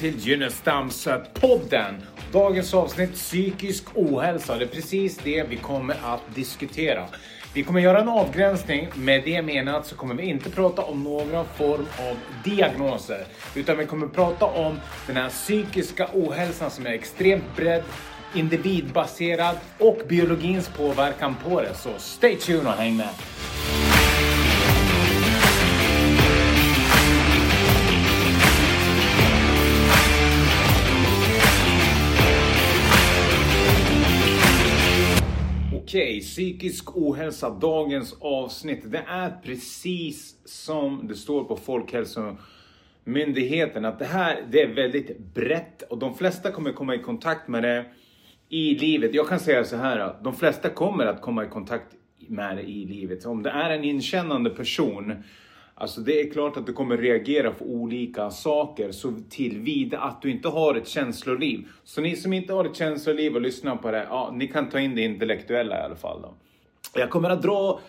till Gynnestams-podden. Dagens avsnitt psykisk ohälsa. Det är precis det vi kommer att diskutera. Vi kommer göra en avgränsning. Med det menat så kommer vi inte prata om några form av diagnoser. Utan vi kommer prata om den här psykiska ohälsan som är extremt bredd, individbaserad och biologins påverkan på det. Så stay tuned och häng med! Okej, psykisk ohälsa, dagens avsnitt. Det är precis som det står på Folkhälsomyndigheten att det här det är väldigt brett och de flesta kommer komma i kontakt med det i livet. Jag kan säga så här att de flesta kommer att komma i kontakt med det i livet. Om det är en inkännande person Alltså det är klart att du kommer reagera på olika saker så tillvida att du inte har ett känsloliv. Så ni som inte har ett känsloliv och lyssnar på det, ja, ni kan ta in det intellektuella i alla fall. Då. Jag kommer att dra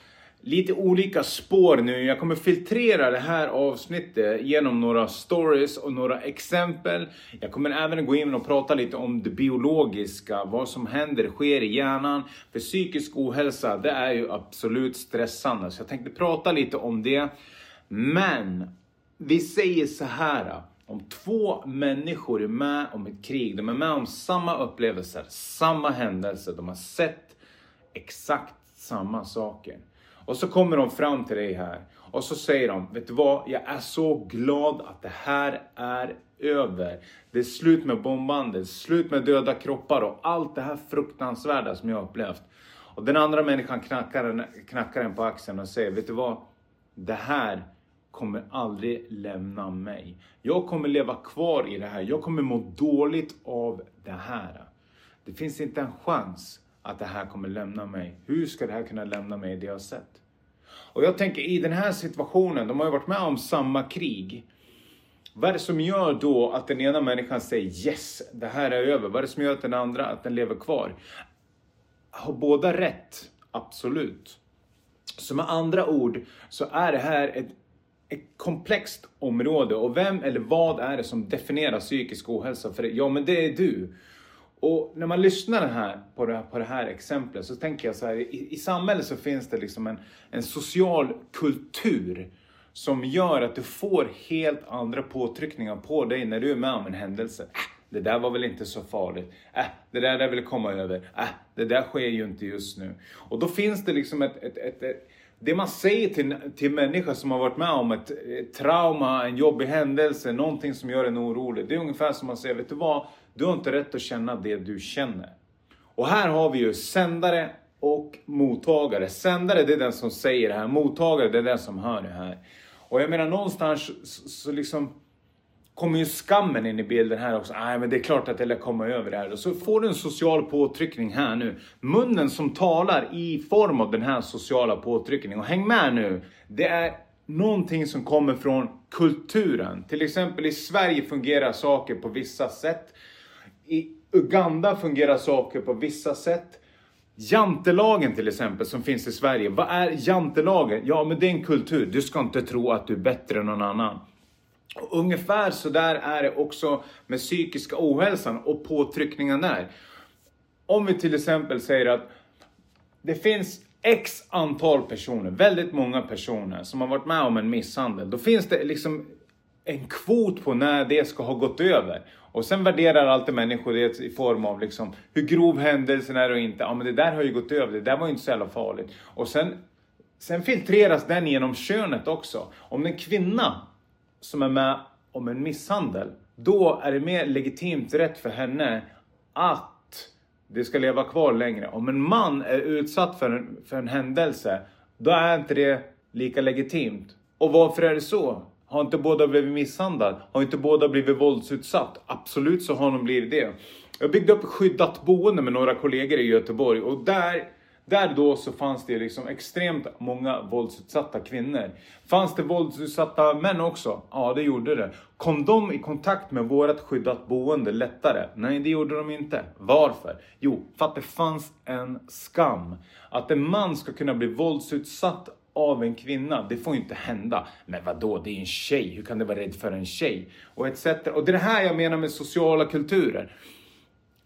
lite olika spår nu. Jag kommer filtrera det här avsnittet genom några stories och några exempel. Jag kommer även gå in och prata lite om det biologiska, vad som händer, sker i hjärnan. För psykisk ohälsa, det är ju absolut stressande. Så jag tänkte prata lite om det. Men vi säger så här. Om två människor är med om ett krig, de är med om samma upplevelser, samma händelser, de har sett exakt samma saker. Och så kommer de fram till dig här och så säger de, vet du vad? Jag är så glad att det här är över. Det är slut med bombandet, slut med döda kroppar och allt det här fruktansvärda som jag upplevt. Och den andra människan knackar, knackar en på axeln och säger, vet du vad? Det här kommer aldrig lämna mig. Jag kommer leva kvar i det här. Jag kommer må dåligt av det här. Det finns inte en chans att det här kommer lämna mig. Hur ska det här kunna lämna mig det jag har sett? Och jag tänker i den här situationen, de har ju varit med om samma krig. Vad är det som gör då att den ena människan säger yes, det här är över? Vad är det som gör att den andra, att den lever kvar? Har båda rätt? Absolut. Så med andra ord så är det här ett ett komplext område och vem eller vad är det som definierar psykisk ohälsa? För? Ja, men det är du. Och när man lyssnar här på, det, på det här exemplet så tänker jag så här, i, i samhället så finns det liksom en, en social kultur som gör att du får helt andra påtryckningar på dig när du är med om en händelse. Äh, det där var väl inte så farligt. Äh, det där där vill komma över. Äh, det där sker ju inte just nu. Och då finns det liksom ett, ett, ett, ett det man säger till, till människor som har varit med om ett, ett, trauma, en jobbig händelse, någonting som gör en orolig. Det är ungefär som man säger, vet du vad? Du har inte rätt att känna det du känner. Och här har vi ju sändare och mottagare. Sändare det är den som säger det här, mottagare det är den som hör det här. Och jag menar någonstans så, så liksom kommer ju skammen in i bilden här också. Nej, men det är klart att det kommer över det här. Och så får du en social påtryckning här nu. Munnen som talar i form av den här sociala påtryckningen. Och häng med nu. Det är någonting som kommer från kulturen. Till exempel i Sverige fungerar saker på vissa sätt. I Uganda fungerar saker på vissa sätt. Jantelagen till exempel som finns i Sverige. Vad är jantelagen? Ja, men det är en kultur. Du ska inte tro att du är bättre än någon annan. Och ungefär så där är det också med psykiska ohälsan och påtryckningen där. Om vi till exempel säger att det finns X antal personer, väldigt många personer som har varit med om en misshandel. Då finns det liksom en kvot på när det ska ha gått över. Och sen värderar alltid människor det i form av liksom hur grov händelsen är och inte. Ja men det där har ju gått över, det där var ju inte så jävla farligt. Och sen, sen filtreras den genom könet också. Om en kvinna som är med om en misshandel, då är det mer legitimt rätt för henne att det ska leva kvar längre. Om en man är utsatt för en, för en händelse, då är inte det lika legitimt. Och varför är det så? Har inte båda blivit misshandlade? Har inte båda blivit våldsutsatt? Absolut så har de blivit det. Jag byggde upp skyddat boende med några kollegor i Göteborg och där där då så fanns det liksom extremt många våldsutsatta kvinnor. Fanns det våldsutsatta män också? Ja, det gjorde det. Kom de i kontakt med vårt skyddat boende lättare? Nej, det gjorde de inte. Varför? Jo, för att det fanns en skam. Att en man ska kunna bli våldsutsatt av en kvinna. Det får inte hända. Men vadå, det är en tjej. Hur kan du vara rädd för en tjej? Och etc. Och det är det här jag menar med sociala kulturer.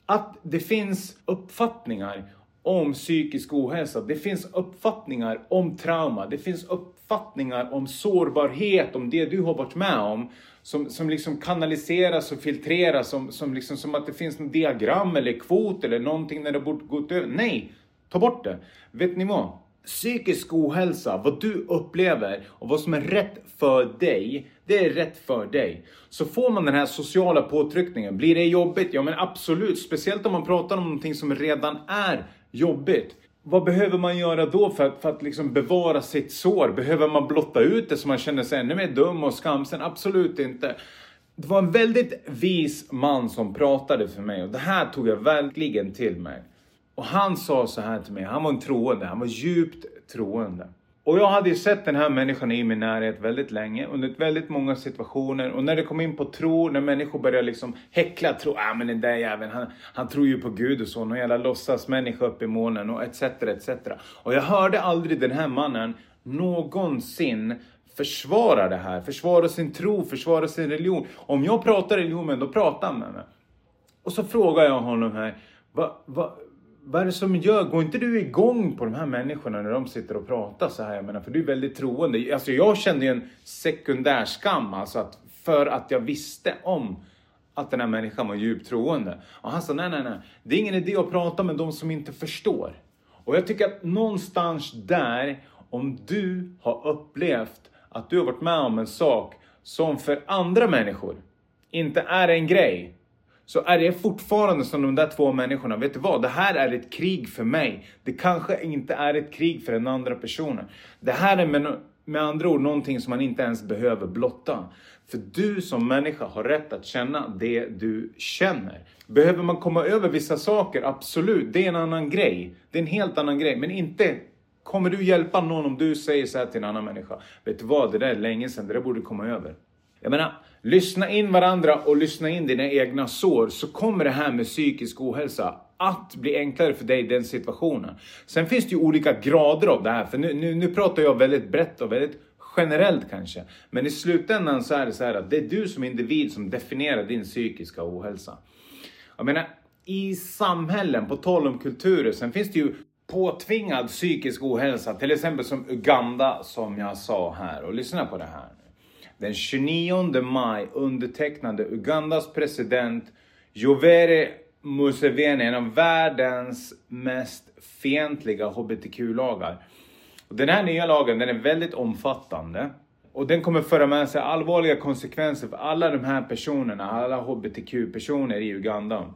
Att det finns uppfattningar om psykisk ohälsa. Det finns uppfattningar om trauma. Det finns uppfattningar om sårbarhet, om det du har varit med om. Som, som liksom kanaliseras och filtreras som, som, liksom, som att det finns något diagram eller kvot eller någonting när det borde gått över. Nej, ta bort det. Vet ni vad? Psykisk ohälsa, vad du upplever och vad som är rätt för dig, det är rätt för dig. Så får man den här sociala påtryckningen, blir det jobbigt? Ja men absolut, speciellt om man pratar om någonting som redan är jobbigt. Vad behöver man göra då för att, för att liksom bevara sitt sår? Behöver man blotta ut det så man känner sig ännu mer dum och skamsen? Absolut inte. Det var en väldigt vis man som pratade för mig och det här tog jag verkligen till mig. Och han sa så här till mig, han var en troende, han var djupt troende. Och jag hade ju sett den här människan i min närhet väldigt länge, under väldigt många situationer. Och när det kom in på tro, när människor började liksom häckla tro, ah men den där jäveln, han, han tror ju på Gud och så, någon jävla låtsasmänniska uppe i månen och etc, etc. Och jag hörde aldrig den här mannen någonsin försvara det här, försvara sin tro, försvara sin religion. Om jag pratar religion, men då pratar han med mig. Och så frågar jag honom här, va, va, vad är det som gör, går inte du igång på de här människorna när de sitter och pratar så här? Jag menar, för du är väldigt troende. Alltså jag kände ju en sekundär skam, alltså att för att jag visste om att den här människan var djupt troende. Och han sa, nej, nej, nej, det är ingen idé att prata med de som inte förstår. Och jag tycker att någonstans där, om du har upplevt att du har varit med om en sak som för andra människor inte är en grej, så är det fortfarande som de där två människorna, vet du vad? Det här är ett krig för mig. Det kanske inte är ett krig för den andra personen. Det här är med, med andra ord någonting som man inte ens behöver blotta. För du som människa har rätt att känna det du känner. Behöver man komma över vissa saker? Absolut, det är en annan grej. Det är en helt annan grej, men inte Kommer du hjälpa någon om du säger så här till en annan människa? Vet du vad, det där är länge sedan, det där borde komma över. Jag menar, lyssna in varandra och lyssna in dina egna sår så kommer det här med psykisk ohälsa att bli enklare för dig i den situationen. Sen finns det ju olika grader av det här, för nu, nu, nu pratar jag väldigt brett och väldigt generellt kanske. Men i slutändan så är det så här att det är du som individ som definierar din psykiska ohälsa. Jag menar, i samhällen, på tal om kulturer, sen finns det ju påtvingad psykisk ohälsa, till exempel som Uganda som jag sa här. Och lyssna på det här. Den 29 maj undertecknade Ugandas president Yoweri Museveni en av världens mest fientliga hbtq-lagar. Den här nya lagen den är väldigt omfattande och den kommer föra med sig allvarliga konsekvenser för alla de här personerna, alla hbtq-personer i Uganda.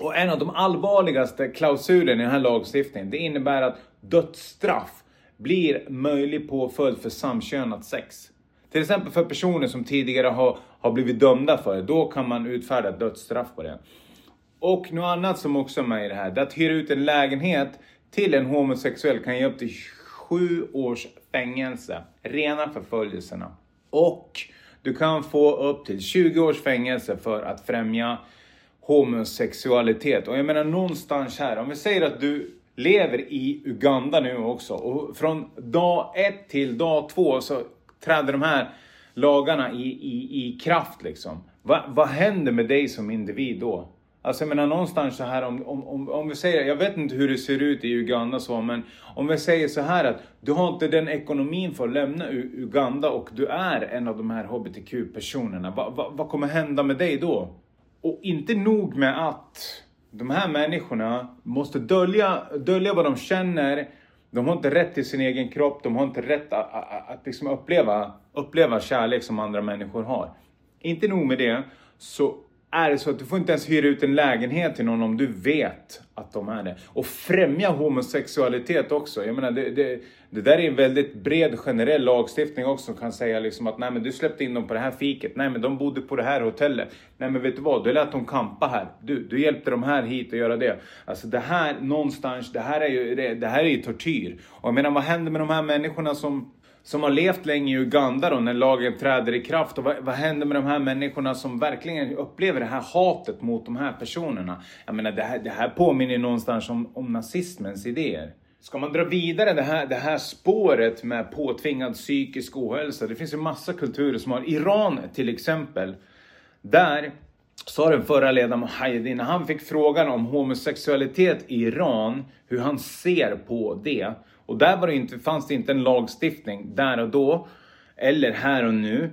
Och en av de allvarligaste klausulerna i den här lagstiftningen, det innebär att dödsstraff blir möjlig påföljd för samkönat sex. Till exempel för personer som tidigare har, har blivit dömda för det, då kan man utfärda dödsstraff på det. Och något annat som också är med i det här, det är att hyra ut en lägenhet till en homosexuell kan ge upp till sju års fängelse. Rena förföljelserna. Och du kan få upp till 20 års fängelse för att främja homosexualitet. Och jag menar någonstans här, om vi säger att du lever i Uganda nu också och från dag ett till dag två så träder de här lagarna i, i, i kraft liksom. Va, vad händer med dig som individ då? Alltså jag menar någonstans så här om, om, om, om vi säger, jag vet inte hur det ser ut i Uganda så, men om vi säger så här att du har inte den ekonomin för att lämna Uganda och du är en av de här HBTQ-personerna. Vad va, vad kommer hända med dig då? Och inte nog med att de här människorna måste dölja, dölja vad de känner. De har inte rätt till sin egen kropp. De har inte rätt att, att, att liksom uppleva, uppleva kärlek som andra människor har. Inte nog med det, så är det så att du får inte ens hyra ut en lägenhet till någon om du vet att de är det. Och främja homosexualitet också. Jag menar, det, det, det där är en väldigt bred generell lagstiftning också som kan säga liksom att nej men du släppte in dem på det här fiket. Nej men de bodde på det här hotellet. Nej men vet du vad, du lät dem kampa här. Du, du hjälpte de här hit att göra det. Alltså det här någonstans, det här är ju, det, det här är ju tortyr. Och jag menar vad händer med de här människorna som som har levt länge i Uganda då när lagen träder i kraft och vad, vad händer med de här människorna som verkligen upplever det här hatet mot de här personerna? Jag menar det här, det här påminner någonstans om, om nazismens idéer. Ska man dra vidare det här, det här spåret med påtvingad psykisk ohälsa. Det finns ju massa kulturer som har, Iran till exempel. Där sa den förra ledaren Mohajedi, när han fick frågan om homosexualitet i Iran, hur han ser på det. Och där var det inte, fanns det inte en lagstiftning där och då, eller här och nu,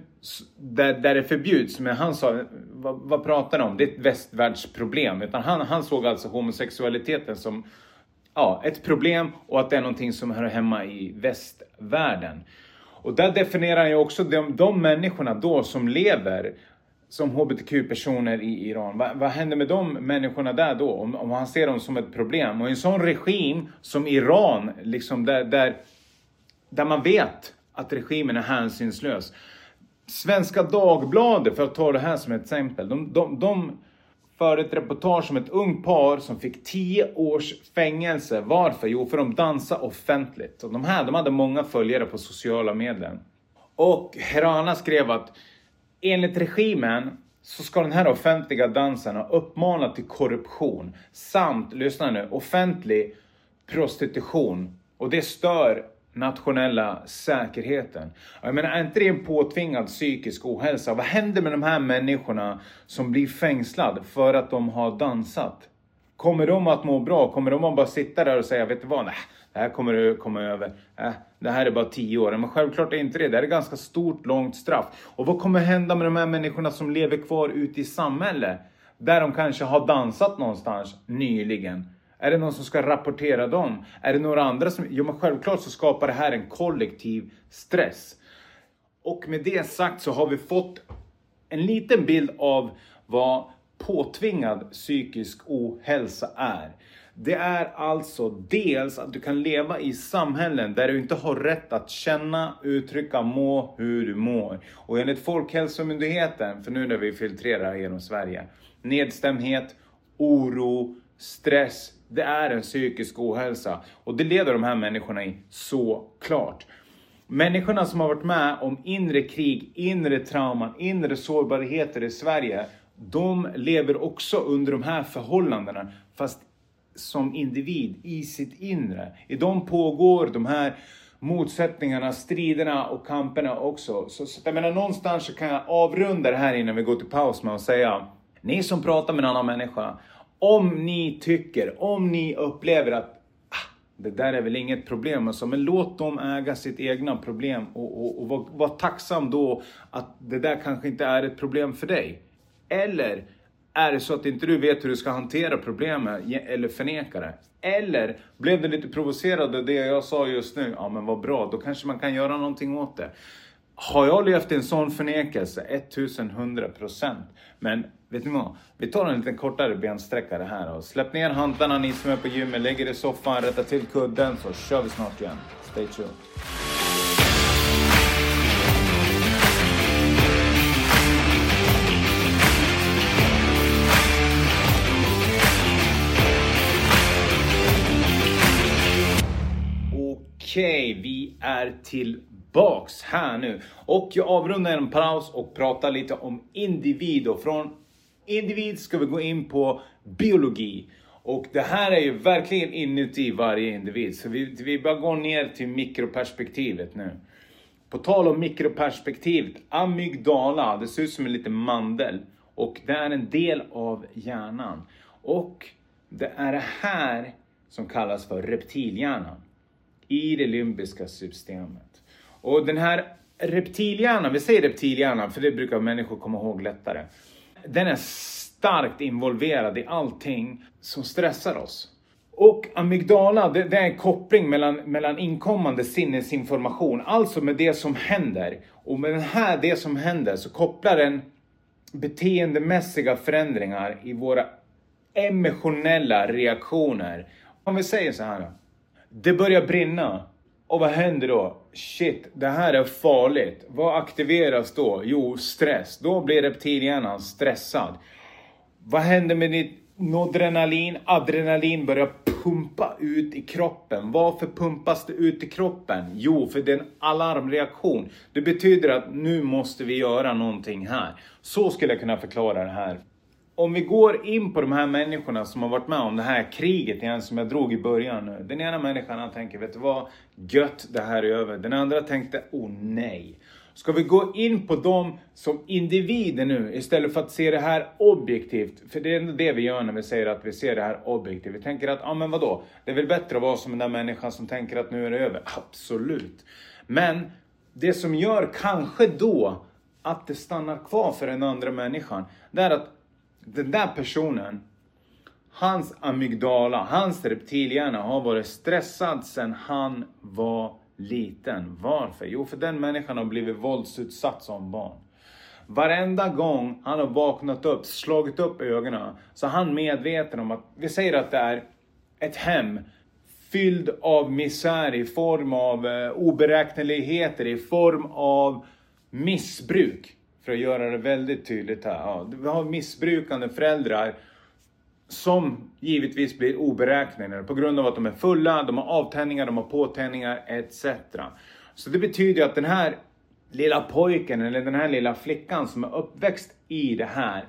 där, där det förbjuds. Men han sa, vad, vad pratar de om? Det är ett västvärldsproblem. Utan han, han såg alltså homosexualiteten som ja, ett problem och att det är någonting som hör hemma i västvärlden. Och där definierar han ju också de, de människorna då som lever som hbtq-personer i Iran. Va, vad händer med de människorna där då? Om, om han ser dem som ett problem. Och en sån regim som Iran, liksom där, där, där man vet att regimen är hänsynslös. Svenska Dagbladet, för att ta det här som ett exempel, de, de, de för ett reportage om ett ungt par som fick 10 års fängelse. Varför? Jo, för de dansade offentligt. Och de här de hade många följare på sociala medier. Och Herana skrev att enligt regimen så ska den här offentliga dansen ha uppmanat till korruption samt, lyssna nu, offentlig prostitution. Och det stör nationella säkerheten. Jag menar, är inte det en påtvingad psykisk ohälsa? Vad händer med de här människorna som blir fängslade för att de har dansat? Kommer de att må bra? Kommer de att bara sitta där och säga, vet du vad, nej, det här kommer du komma över. Äh, det här är bara tio år. Men självklart är inte det. Det är ett ganska stort, långt straff. Och vad kommer hända med de här människorna som lever kvar ute i samhället? Där de kanske har dansat någonstans nyligen. Är det någon som ska rapportera dem? Är det några andra som... Jo, men självklart så skapar det här en kollektiv stress. Och med det sagt så har vi fått en liten bild av vad påtvingad psykisk ohälsa är. Det är alltså dels att du kan leva i samhällen där du inte har rätt att känna, uttrycka, må hur du mår. Och enligt Folkhälsomyndigheten, för nu när vi filtrerar genom Sverige, nedstämdhet, oro, stress, det är en psykisk ohälsa. Och det leder de här människorna i såklart. Människorna som har varit med om inre krig, inre trauman, inre sårbarheter i Sverige, de lever också under de här förhållandena, fast som individ i sitt inre. I dem pågår de här motsättningarna, striderna och kamperna också. Så, så jag menar, någonstans så kan jag avrunda det här innan vi går till paus med att säga, ni som pratar med en annan människa, om ni tycker, om ni upplever att ah, det där är väl inget problem, alltså, men låt dem äga sitt egna problem och, och, och var, var tacksam då att det där kanske inte är ett problem för dig. Eller är det så att inte du vet hur du ska hantera problemet eller förneka det? Eller blev du lite provocerad av det jag sa just nu? Ja men vad bra, då kanske man kan göra någonting åt det. Har jag levt i en sån förnekelse? 1100%. Men vet ni vad? Vi tar en lite kortare bensträckare här och släpp ner hantlarna ni som är på gymmet, lägger er i soffan, rätta till kudden så kör vi snart igen. Stay tuned. Okej, vi är tillbaks här nu. Och jag avrundar en paus och pratar lite om individ. Och från individ ska vi gå in på biologi. Och det här är ju verkligen inuti varje individ. Så vi, vi bara går ner till mikroperspektivet nu. På tal om mikroperspektivet, amygdala, det ser ut som en liten mandel. Och det är en del av hjärnan. Och det är det här som kallas för reptilhjärnan i det limbiska systemet. Och den här reptilhjärnan, vi säger reptilhjärnan för det brukar människor komma ihåg lättare. Den är starkt involverad i allting som stressar oss. Och amygdala, det, det, är en koppling mellan, mellan inkommande sinnesinformation, alltså med det som händer. Och med den här, det som händer, så kopplar den beteendemässiga förändringar i våra emotionella reaktioner. Om vi säger så här. Det börjar brinna. Och vad händer då? Shit, det här är farligt. Vad aktiveras då? Jo, stress. Då blir reptilhjärnan stressad. Vad händer med ditt adrenalin? Adrenalin börjar pumpa ut i kroppen. Varför pumpas det ut i kroppen? Jo, för det är en alarmreaktion. Det betyder att nu måste vi göra någonting här. Så skulle jag kunna förklara det här om vi går in på de här människorna som har varit med om det här kriget igen som jag drog i början nu. Den ena människan han tänker, vet du vad? Gött, det här är över. Den andra tänkte, oh nej. Ska vi gå in på dem som individer nu istället för att se det här objektivt? För det är ändå det vi gör när vi säger att vi ser det här objektivt. Vi tänker att, ja ah, men vadå? Det är väl bättre att vara som den där människan som tänker att nu är det över. Absolut. Men det som gör kanske då att det stannar kvar för den andra människan, det är att den där personen, hans amygdala, hans reptilhjärna har varit stressad sedan han var liten. Varför? Jo, för den människan har blivit våldsutsatt som barn. Varenda gång han har vaknat upp, slagit upp ögonen, så är han medveten om att, vi säger att det är ett hem fylld av misär i form av eh, oberäkneligheter, i form av missbruk. För att göra det väldigt tydligt här. Ja, vi har missbrukande föräldrar som givetvis blir oberäkneliga på grund av att de är fulla, de har avtändningar, de har påtändningar etc. Så det betyder att den här lilla pojken eller den här lilla flickan som är uppväxt i det här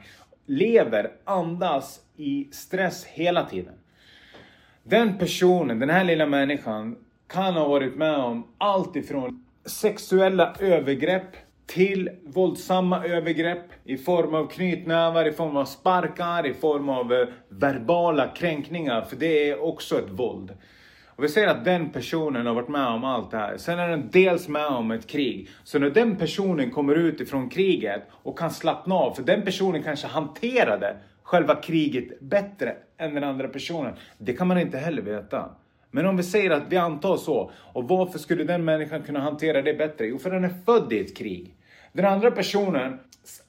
lever, andas i stress hela tiden. Den personen, den här lilla människan kan ha varit med om allt ifrån sexuella övergrepp till våldsamma övergrepp i form av knytnävar, i form av sparkar, i form av eh, verbala kränkningar, för det är också ett våld. Och vi säger att den personen har varit med om allt det här. Sen är den dels med om ett krig. Så när den personen kommer ut ifrån kriget och kan slappna av, för den personen kanske hanterade själva kriget bättre än den andra personen. Det kan man inte heller veta. Men om vi säger att vi antar så, och varför skulle den människan kunna hantera det bättre? Jo, för den är född i ett krig. Den andra personen,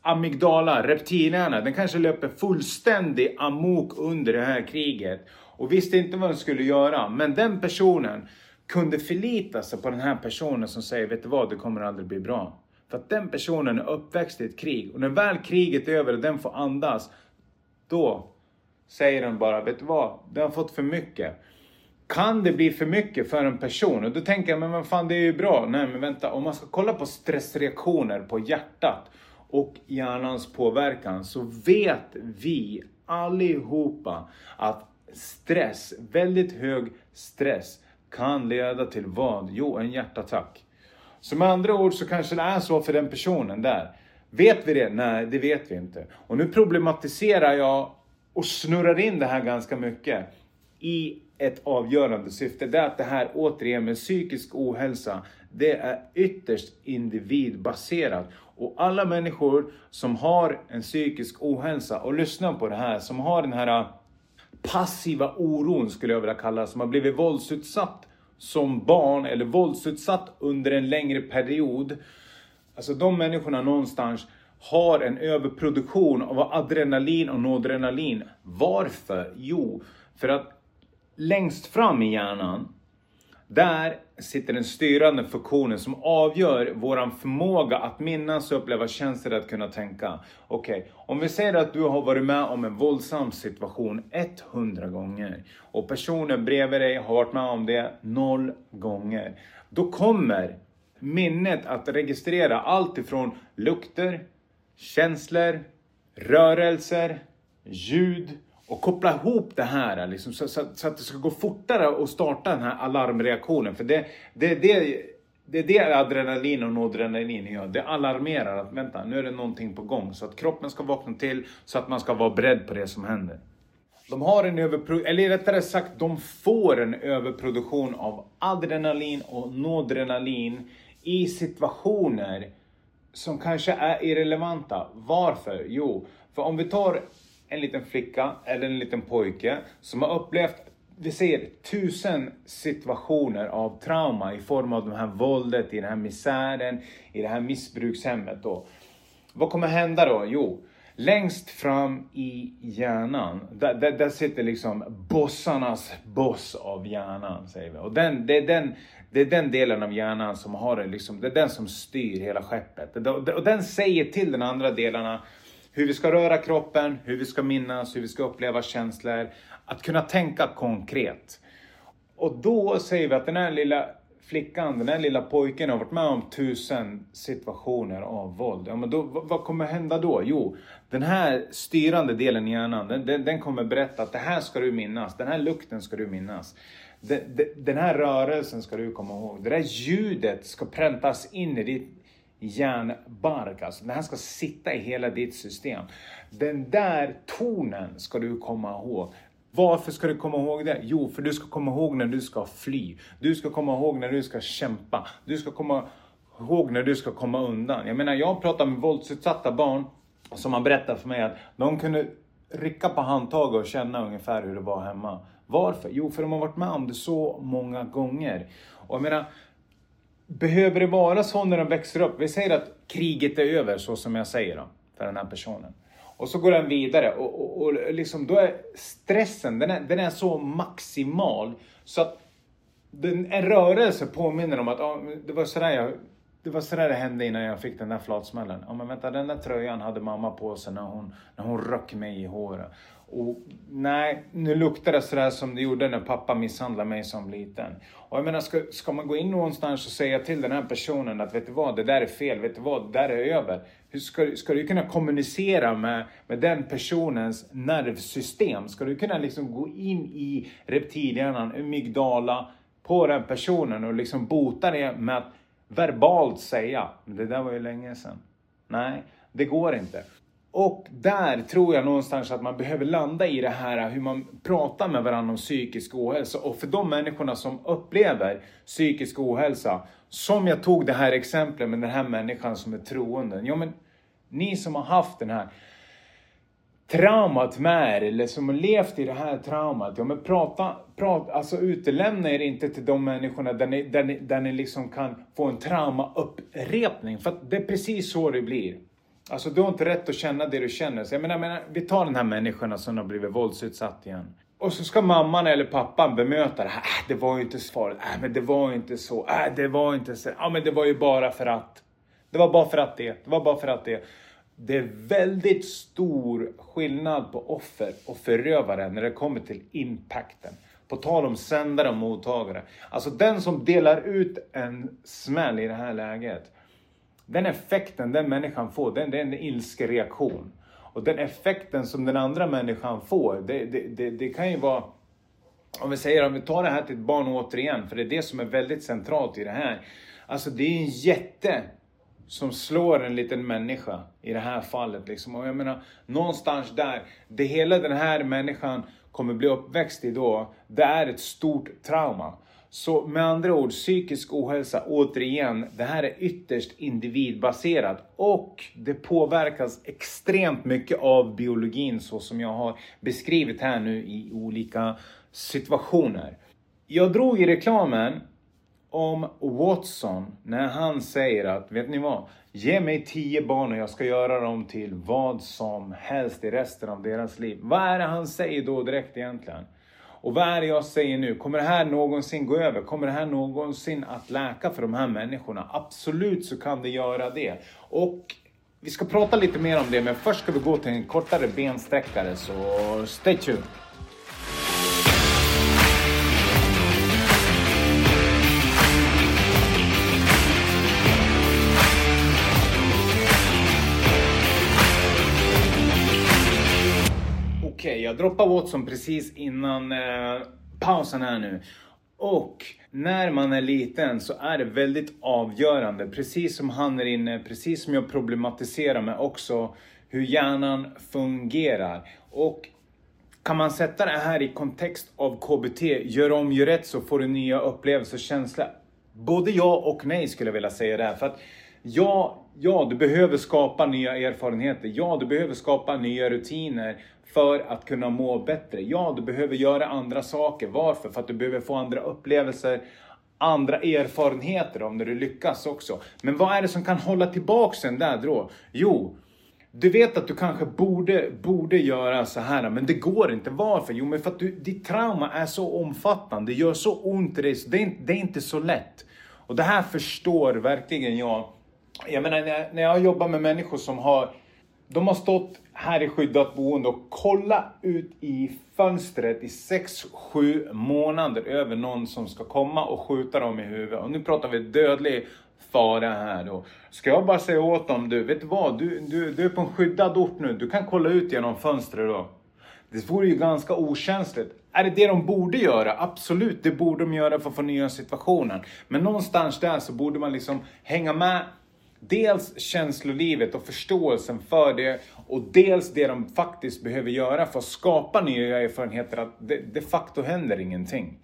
amygdala, reptilhjärna, den kanske löper fullständig amok under det här kriget och visste inte vad den skulle göra. Men den personen kunde förlita sig på den här personen som säger, vet du vad, det kommer aldrig bli bra. För att den personen är uppväxt i ett krig och när väl kriget är över och den får andas, då säger den bara, vet du vad, den har fått för mycket. Kan det bli för mycket för en person? Och då tänker jag, men vad fan det är ju bra. Nej men vänta, om man ska kolla på stressreaktioner på hjärtat och hjärnans påverkan så vet vi allihopa att stress, väldigt hög stress kan leda till vad? Jo, en hjärtattack. Så med andra ord så kanske det är så för den personen där. Vet vi det? Nej, det vet vi inte. Och nu problematiserar jag och snurrar in det här ganska mycket i ett avgörande syfte. Det är att det här återigen med psykisk ohälsa, det är ytterst individbaserat. Och alla människor som har en psykisk ohälsa, och lyssna på det här, som har den här äh, passiva oron skulle jag vilja kalla det, som har blivit våldsutsatt som barn eller våldsutsatt under en längre period. Alltså de människorna någonstans har en överproduktion av adrenalin och noradrenalin. Varför? Jo, för att längst fram i hjärnan, där sitter den styrande funktionen som avgör våran förmåga att minnas och uppleva känslor, att kunna tänka. Okej, okay, om vi säger att du har varit med om en våldsam situation 100 gånger och personen bredvid dig har varit med om det 0 gånger. Då kommer minnet att registrera allt ifrån lukter, känslor, rörelser, ljud, och koppla ihop det här liksom, så, så, så, att det ska gå fortare att starta den här alarmreaktionen. För det, det, det, det är det adrenalin och noradrenalin gör. Det alarmerar att vänta, nu är det någonting på gång. Så att kroppen ska vakna till så att man ska vara beredd på det som händer. De har en överproduktion, eller rättare sagt, de får en överproduktion av adrenalin och noradrenalin i situationer som kanske är irrelevanta. Varför? Jo, för om vi tar en liten flicka eller en liten pojke som har upplevt vi ser tusen situationer av trauma i form av det här våldet, i den här misären, i det här missbrukshemmet. Då. Vad kommer hända då? Jo, längst fram i hjärnan, där, där, där sitter liksom bossarnas boss av hjärnan. Säger vi. Och den, det, är den, det är den delen av hjärnan som har det, liksom, det är den som styr hela skeppet. Och den säger till den andra delarna hur vi ska röra kroppen, hur vi ska minnas, hur vi ska uppleva känslor. Att kunna tänka konkret. Och då säger vi att den här lilla flickan, den här lilla pojken har varit med om tusen situationer av våld. Ja, men då, vad, kommer hända då? Jo, den här styrande delen i hjärnan, den, den, den, kommer berätta att det här ska du minnas, den här lukten ska du minnas. Den, den här rörelsen ska du komma ihåg. Det där ljudet ska präntas in i ditt hjärnbark. Alltså, den här ska sitta i hela ditt system. Den där tonen ska du komma ihåg. Varför ska du komma ihåg det? Jo, för du ska komma ihåg när du ska fly. Du ska komma ihåg när du ska kämpa. Du ska komma ihåg när du ska komma undan. Jag menar, jag pratar med våldsutsatta barn som har berättat för mig att de kunde rycka på handtaget och känna ungefär hur det var hemma. Varför? Jo, för de har varit med om det så många gånger. Och jag menar, behöver det vara så när de växer upp? Vi säger att kriget är över, så som jag säger då, för den här personen. Och så går den vidare och, och, och liksom, då är stressen, den är, den är så maximal så att den, en rörelse påminner om att ah, det var sådär jag det var sådär det hände innan jag fick den där flatsmällen. Ja men vänta, den där tröjan hade mamma på sig när hon, när hon röck mig i håret. Och nej, nu luktar det sådär som det gjorde när pappa misshandlade mig som liten. Och jag menar, ska, ska man gå in någonstans och säga till den här personen att vet du vad, det där är fel, vet du vad, det där är över. Hur ska, ska du kunna kommunicera med, med den personens nervsystem? Ska du kunna liksom gå in i reptilhjärnan, amygdala, på den personen och liksom bota det med att verbalt säga, det där var ju länge sedan. Nej, det går inte. Och där tror jag någonstans att man behöver landa i det här hur man pratar med varandra om psykisk ohälsa. Och för de människorna som upplever psykisk ohälsa, som jag tog det här exemplet med den här människan som är troende. Ja men, ni som har haft den här traumat med er eller som har levt i det här traumat. Ja men prata, prata alltså utelämna er inte till de människorna där ni, där ni, där ni liksom kan få en traumaupprepning. För att det är precis så det blir. Alltså du har inte rätt att känna det du känner. Så jag menar, jag menar, vi tar den här människan som har blivit våldsutsatt igen. Och så ska mamman eller pappan bemöta det här. Äh, det var ju inte så farligt. Äh, men det var ju inte så. Äh, det var inte så. Ja, men det var ju bara för att. Det var bara för att det. Det var bara för att det. Det är väldigt stor skillnad på offer och förövare när det kommer till impacten. På tal om sändare och mottagare. Alltså den som delar ut en smäll i det här läget den effekten den människan får, den, det är en ilskereaktion. Och den effekten som den andra människan får, det, det, det, det kan ju vara om vi säger, om vi tar det här till ett barn återigen, för det är det som är väldigt centralt i det här. Alltså det är en jätte som slår en liten människa i det här fallet. Liksom. Och jag menar, någonstans där, det hela den här människan kommer bli uppväxt i då, det är ett stort trauma. Så med andra ord, psykisk ohälsa, återigen, det här är ytterst individbaserat och det påverkas extremt mycket av biologin så som jag har beskrivit här nu i olika situationer. Jag drog i reklamen om Watson när han säger att, vet ni vad? Ge mig tio barn och jag ska göra dem till vad som helst i resten av deras liv. Vad är det han säger då direkt egentligen? Och vad är det jag säger nu? Kommer det här någonsin gå över? Kommer det här någonsin att läka för de här människorna? Absolut så kan det göra det. Och vi ska prata lite mer om det, men först ska vi gå till en kortare bensträckare, så stay tuned! Jag droppar Watson precis innan eh, pausen här nu. Och när man är liten så är det väldigt avgörande, precis som han är inne, precis som jag problematiserar med också, hur hjärnan fungerar. Och kan man sätta det här i kontext av KBT, gör om, gör rätt så får du nya upplevelser och känslor. Både ja och nej skulle jag vilja säga där. För att ja, ja, du behöver skapa nya erfarenheter. Ja, du behöver skapa nya rutiner för att kunna må bättre. Ja, du behöver göra andra saker. Varför? För att du behöver få andra upplevelser, andra erfarenheter om när du lyckas också. Men vad är det som kan hålla tillbaks den där då? Jo, du vet att du kanske borde, borde göra så här, men det går inte. Varför? Jo, men för att du, ditt trauma är så omfattande, det gör så ont i dig, så det är, det är inte så lätt. Och det här förstår verkligen jag. Jag menar, när jag, när jag jobbar med människor som har de har stått här i skyddat boende och kollat ut i fönstret i 6-7 månader över någon som ska komma och skjuta dem i huvudet. Och nu pratar vi dödlig fara här då. Ska jag bara säga åt dem, du, vet du vad? Du, du, du är på en skyddad ort nu, du kan kolla ut genom fönstret då. Det vore ju ganska okänsligt. Är det det de borde göra? Absolut, det borde de göra för att få nya situationen. Men någonstans där så borde man liksom hänga med dels känslolivet och förståelsen för det och dels det de faktiskt behöver göra för att skapa nya erfarenheter att det de facto händer ingenting.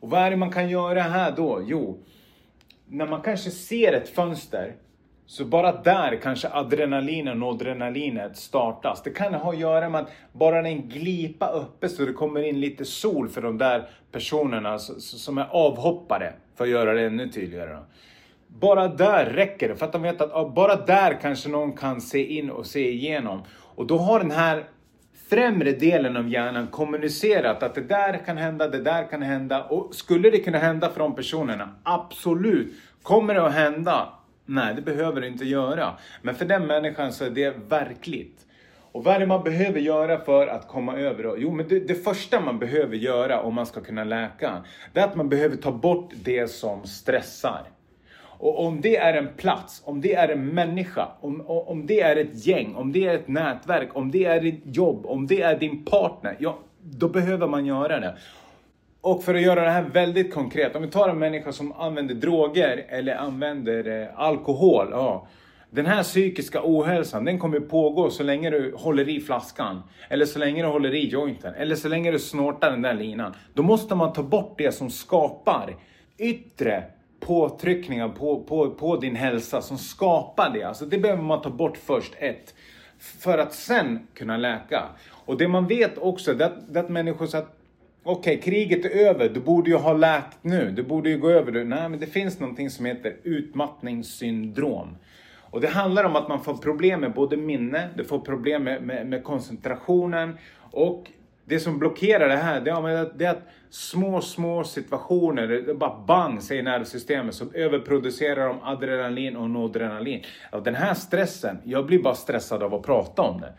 Och vad är det man kan göra här då? Jo, när man kanske ser ett fönster så bara där kanske adrenalinen och adrenalinet startas. Det kan ha att göra med att bara en glipa uppe så det kommer in lite sol för de där personerna som är avhoppare. För att göra det ännu tydligare. Bara där räcker det för att de vet att bara där kanske någon kan se in och se igenom. Och då har den här främre delen av hjärnan kommunicerat att det där kan hända, det där kan hända. Och skulle det kunna hända för de personerna? Absolut. Kommer det att hända? Nej, det behöver det inte göra. Men för den människan så är det verkligt. Och vad är det man behöver göra för att komma över det? Jo, men det, det, första man behöver göra om man ska kunna läka, det är att man behöver ta bort det som stressar. Och om det är en plats, om det är en människa, om, om det är ett gäng, om det är ett nätverk, om det är ditt jobb, om det är din partner, ja, då behöver man göra det. Och för att göra det här väldigt konkret, om vi tar en människa som använder droger eller använder eh, alkohol. Ja, den här psykiska ohälsan, den kommer pågå så länge du håller i flaskan. Eller så länge du håller i jointen. Eller så länge du snortar den där linan. Då måste man ta bort det som skapar yttre påtryckningar på, på, på din hälsa som skapar det. Alltså det behöver man ta bort först, ett. För att sen kunna läka. Och det man vet också, det är att, det att människor säger att Okej, okay, kriget är över, du borde ju ha läkt nu, du borde ju gå över det. Nej, men det finns någonting som heter utmattningssyndrom. Och det handlar om att man får problem med både minne, du får problem med, med, med koncentrationen och det som blockerar det här, det är, det är att små, små situationer, det bara bang säger nervsystemet, så överproducerar de adrenalin och noradrenalin. Den här stressen, jag blir bara stressad av att prata om det.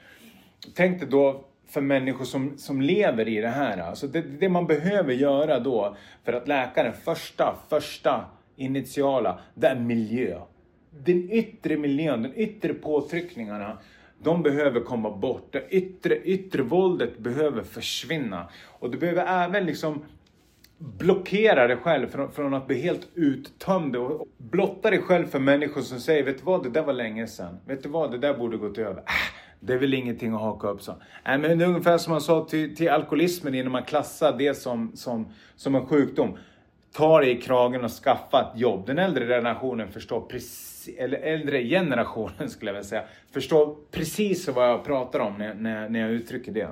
Tänk dig då för människor som, som lever i det här. Alltså det, det man behöver göra då för att läka den första, första initiala, det är miljö. Den yttre miljön, de yttre påtryckningarna de behöver komma bort. Det yttre, yttre våldet behöver försvinna. Och du behöver även liksom blockera dig själv från, från, att bli helt uttömd och blotta dig själv för människor som säger Vet du vad, det där var länge sedan. Vet du vad, det där borde gått över. Äh, det är väl ingenting att haka upp så. Äh, men det är ungefär som man sa till, till alkoholismen innan man klassar det som, som, som en sjukdom. Ta dig i kragen och skaffa ett jobb. Den äldre generationen förstår precis eller äldre generationen skulle jag vilja säga, förstår precis vad jag pratar om när, när, när jag uttrycker det.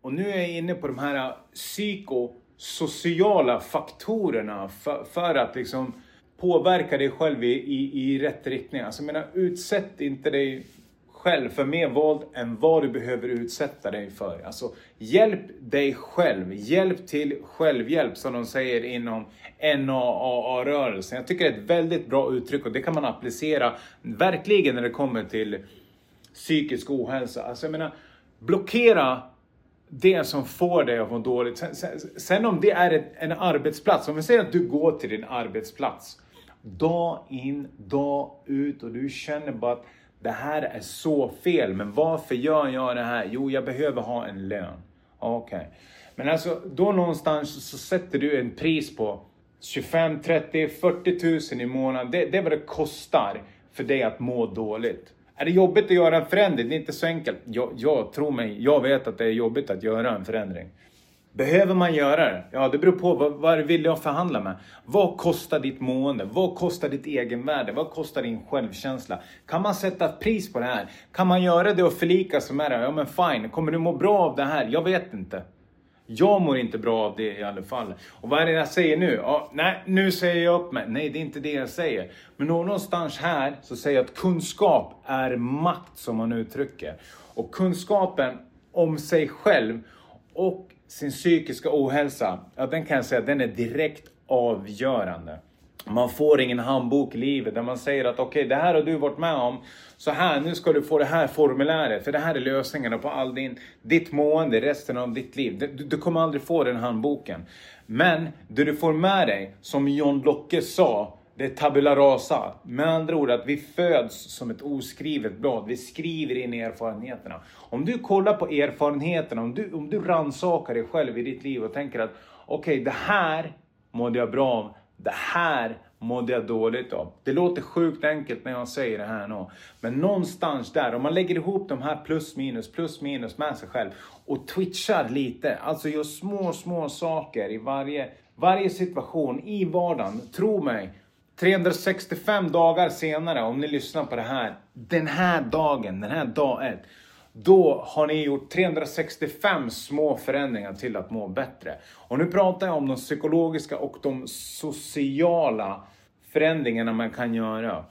Och nu är jag inne på de här psykosociala faktorerna för, för att liksom påverka dig själv i, i, i rätt riktning. Alltså jag menar, utsätt inte dig själv för mer våld än vad du behöver utsätta dig för. Alltså, hjälp dig själv. Hjälp till självhjälp som de säger inom NAAA-rörelsen. Jag tycker det är ett väldigt bra uttryck och det kan man applicera verkligen när det kommer till psykisk ohälsa. Alltså jag menar, blockera det som får dig att må dåligt. Sen, sen, sen om det är ett, en arbetsplats, om vi säger att du går till din arbetsplats dag in, dag ut och du känner bara att det här är så fel, men varför gör jag det här? Jo, jag behöver ha en lön. Okej. Okay. Men alltså, då någonstans så sätter du en pris på 25, 30, 40 000 i månaden. Det, det är vad det kostar för dig att må dåligt. Är det jobbigt att göra en förändring? Det är inte så enkelt. Jag, jag tror mig, jag vet att det är jobbigt att göra en förändring. Behöver man göra det? Ja, det beror på vad, vad vill jag förhandla med. Vad kostar ditt mående? Vad kostar ditt egenvärde? Vad kostar din självkänsla? Kan man sätta ett pris på det här? Kan man göra det och förlika sig med det? Ja, men fine. Kommer du må bra av det här? Jag vet inte. Jag mår inte bra av det i alla fall. Och vad är det jag säger nu? Ja, nej, nu säger jag upp mig. Nej, det är inte det jag säger. Men någonstans här så säger jag att kunskap är makt som man uttrycker. Och kunskapen om sig själv och sin psykiska ohälsa, ja den kan jag säga, den är direkt avgörande. Man får ingen handbok i livet där man säger att okej, okay, det här har du varit med om. Så här, nu ska du få det här formuläret. För det här är lösningarna på all din, ditt mående resten av ditt liv. Du, du kommer aldrig få den handboken. Men det du får med dig, som John Locke sa, det är tabula rasa. Med andra ord att vi föds som ett oskrivet blad. Vi skriver in erfarenheterna. Om du kollar på erfarenheterna, om du, om du rannsakar dig själv i ditt liv och tänker att okej, okay, det här mådde jag bra av. Det här mådde jag dåligt av. Det låter sjukt enkelt när jag säger det här nu. Men någonstans där, om man lägger ihop de här plus minus, plus minus med sig själv och twitchar lite, alltså gör små, små saker i varje, varje situation i vardagen. Tro mig, 365 dagar senare, om ni lyssnar på det här, den här dagen, den här dag ett, då har ni gjort 365 små förändringar till att må bättre. Och nu pratar jag om de psykologiska och de sociala förändringarna man kan göra.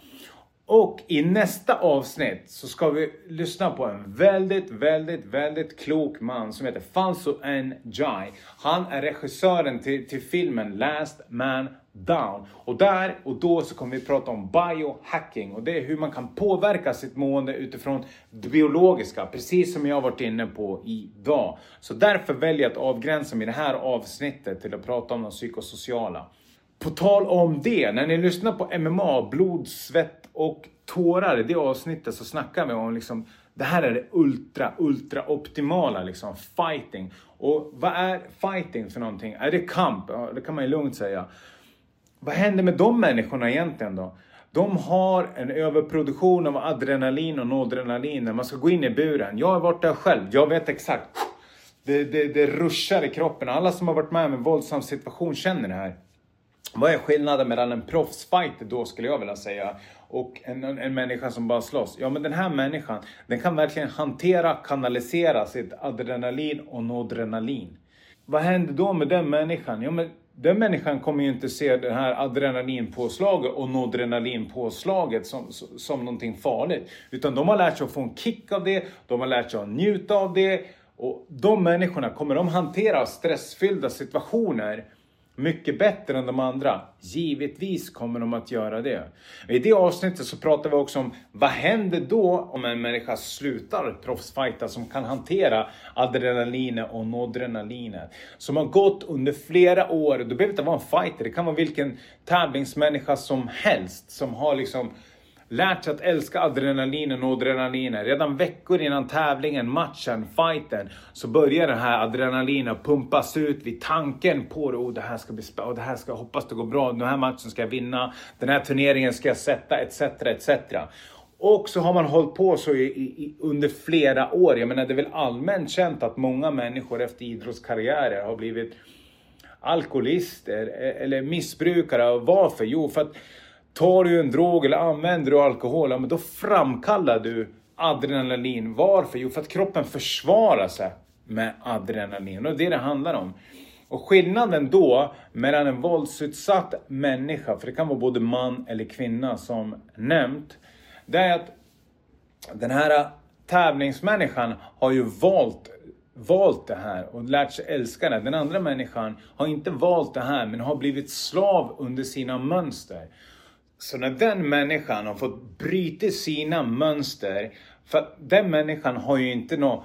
Och i nästa avsnitt så ska vi lyssna på en väldigt, väldigt, väldigt klok man som heter Fanso N. Jai. Han är regissören till, till filmen Last Man Down. Och där och då så kommer vi prata om biohacking och det är hur man kan påverka sitt mående utifrån det biologiska, precis som jag varit inne på idag. Så därför väljer jag att avgränsa mig i det här avsnittet till att prata om de psykosociala. På tal om det, när ni lyssnar på MMA, blod, svett och tårar i det avsnittet så snackar vi om liksom det här är det ultra, ultra optimala liksom, fighting. Och vad är fighting för någonting? Är det kamp? Ja, det kan man ju lugnt säga. Vad händer med de människorna egentligen då? De har en överproduktion av adrenalin och noradrenalin när man ska gå in i buren. Jag har varit där själv, jag vet exakt. Det, det, det ruschar i kroppen. Alla som har varit med om en våldsam situation känner det här. Vad är skillnaden mellan en proffsfighter då skulle jag vilja säga och en, en, en människa som bara slåss? Ja men den här människan, den kan verkligen hantera, kanalisera sitt adrenalin och noradrenalin. Vad händer då med den människan? Ja men den människan kommer ju inte se det här adrenalinpåslaget och noradrenalinpåslaget som, som någonting farligt. Utan de har lärt sig att få en kick av det, de har lärt sig att njuta av det. Och de människorna, kommer de hantera stressfyllda situationer mycket bättre än de andra? Givetvis kommer de att göra det. I det avsnittet så pratar vi också om vad händer då om en människa slutar proffsfighta som kan hantera adrenalinet och noradrenalinet. Som har gått under flera år, det behöver inte vara en fighter, det kan vara vilken tävlingsmänniska som helst som har liksom lärt sig att älska adrenalinen och adrenalinen. Redan veckor innan tävlingen, matchen, fighten så börjar den här adrenalinen pumpas ut vid tanken på det. Oh, det här ska bli spännande, det här ska, hoppas det går bra, den här matchen ska jag vinna, den här turneringen ska jag sätta, etc. etc. Och så har man hållit på så i, i, under flera år. Jag menar det är väl allmänt känt att många människor efter idrottskarriärer har blivit alkoholister e-, eller missbrukare. Varför? Jo, för att Tar du en drog eller använder du alkohol, ja, men då framkallar du adrenalin. Varför? Jo, för att kroppen försvarar sig med adrenalin. Och det är det det handlar om. Och skillnaden då mellan en våldsutsatt människa, för det kan vara både man eller kvinna som nämnt, det är att den här tävlingsmänniskan har ju valt valt det här och lärt sig älska det. Den andra människan har inte valt det här men har blivit slav under sina mönster. Så när den människan har fått bryta sina mönster, för den människan har ju inte några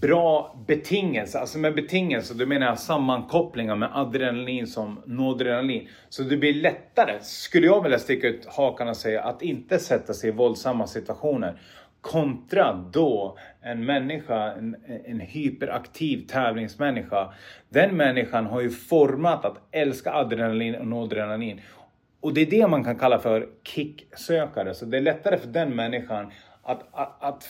bra betingelser, alltså med betingelser då menar jag sammankopplingar med adrenalin som noradrenalin. Så det blir lättare, skulle jag vilja sticka ut hakan och säga, att inte sätta sig i våldsamma situationer. Kontra då en människa, en, en hyperaktiv tävlingsmänniska. Den människan har ju format att älska adrenalin och noradrenalin. Och det är det man kan kalla för kicksökare. Så det är lättare för den människan att, att, att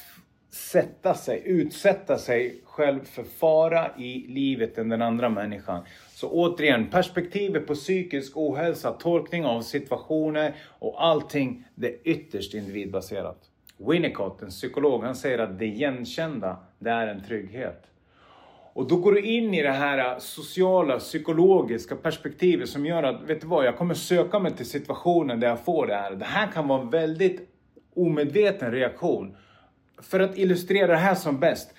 sätta sig, utsätta sig själv för fara i livet än den andra människan. Så återigen, perspektivet på psykisk ohälsa, tolkning av situationer och allting, det är ytterst individbaserat. Winnicott, en psykolog, han säger att det igenkända, det är en trygghet. Och då går du in i det här sociala, psykologiska perspektivet som gör att, vet du vad, jag kommer söka mig till situationen där jag får det här. Det här kan vara en väldigt omedveten reaktion. För att illustrera det här som bäst.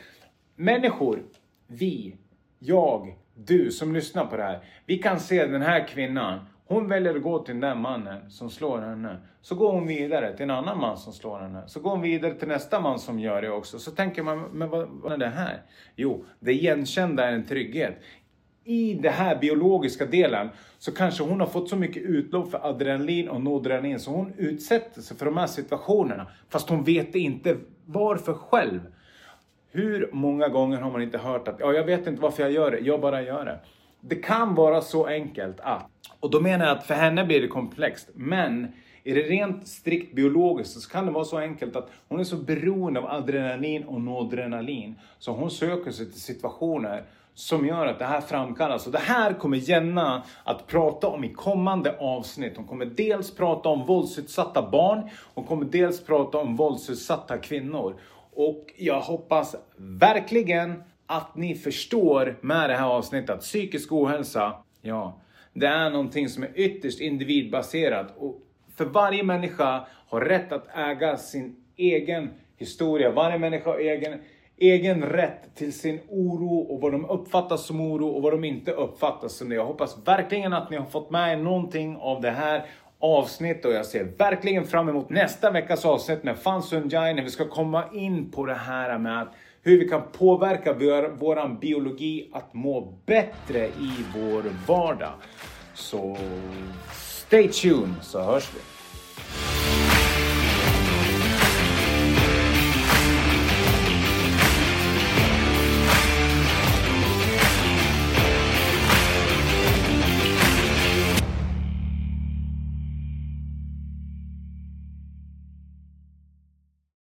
Människor, vi, jag, du som lyssnar på det här. Vi kan se den här kvinnan. Hon väljer att gå till den där mannen som slår henne. Så går hon vidare till en annan man som slår henne. Så går hon vidare till nästa man som gör det också. Så tänker man, men vad, vad är det här? Jo, det igenkända är en trygghet. I den här biologiska delen så kanske hon har fått så mycket utlopp för adrenalin och noradrenalin så hon utsätter sig för de här situationerna. Fast hon vet inte varför själv. Hur många gånger har man inte hört att ja, jag vet inte varför jag gör det, jag bara gör det. Det kan vara så enkelt att, och då menar jag att för henne blir det komplext, men är det rent strikt biologiskt så kan det vara så enkelt att hon är så beroende av adrenalin och noradrenalin så hon söker sig till situationer som gör att det här framkallas. Och det här kommer Jenna att prata om i kommande avsnitt. Hon kommer dels prata om våldsutsatta barn, hon kommer dels prata om våldsutsatta kvinnor. Och jag hoppas verkligen att ni förstår med det här avsnittet att psykisk ohälsa, ja, det är någonting som är ytterst individbaserat. Och för varje människa har rätt att äga sin egen historia. Varje människa har egen, egen rätt till sin oro och vad de uppfattar som oro och vad de inte uppfattar som det. Jag hoppas verkligen att ni har fått med er någonting av det här avsnitt och jag ser verkligen fram emot nästa veckas avsnitt med Fansun Jai när vi ska komma in på det här med att hur vi kan påverka vår, våran biologi att må bättre i vår vardag. Så stay tuned så hörs vi.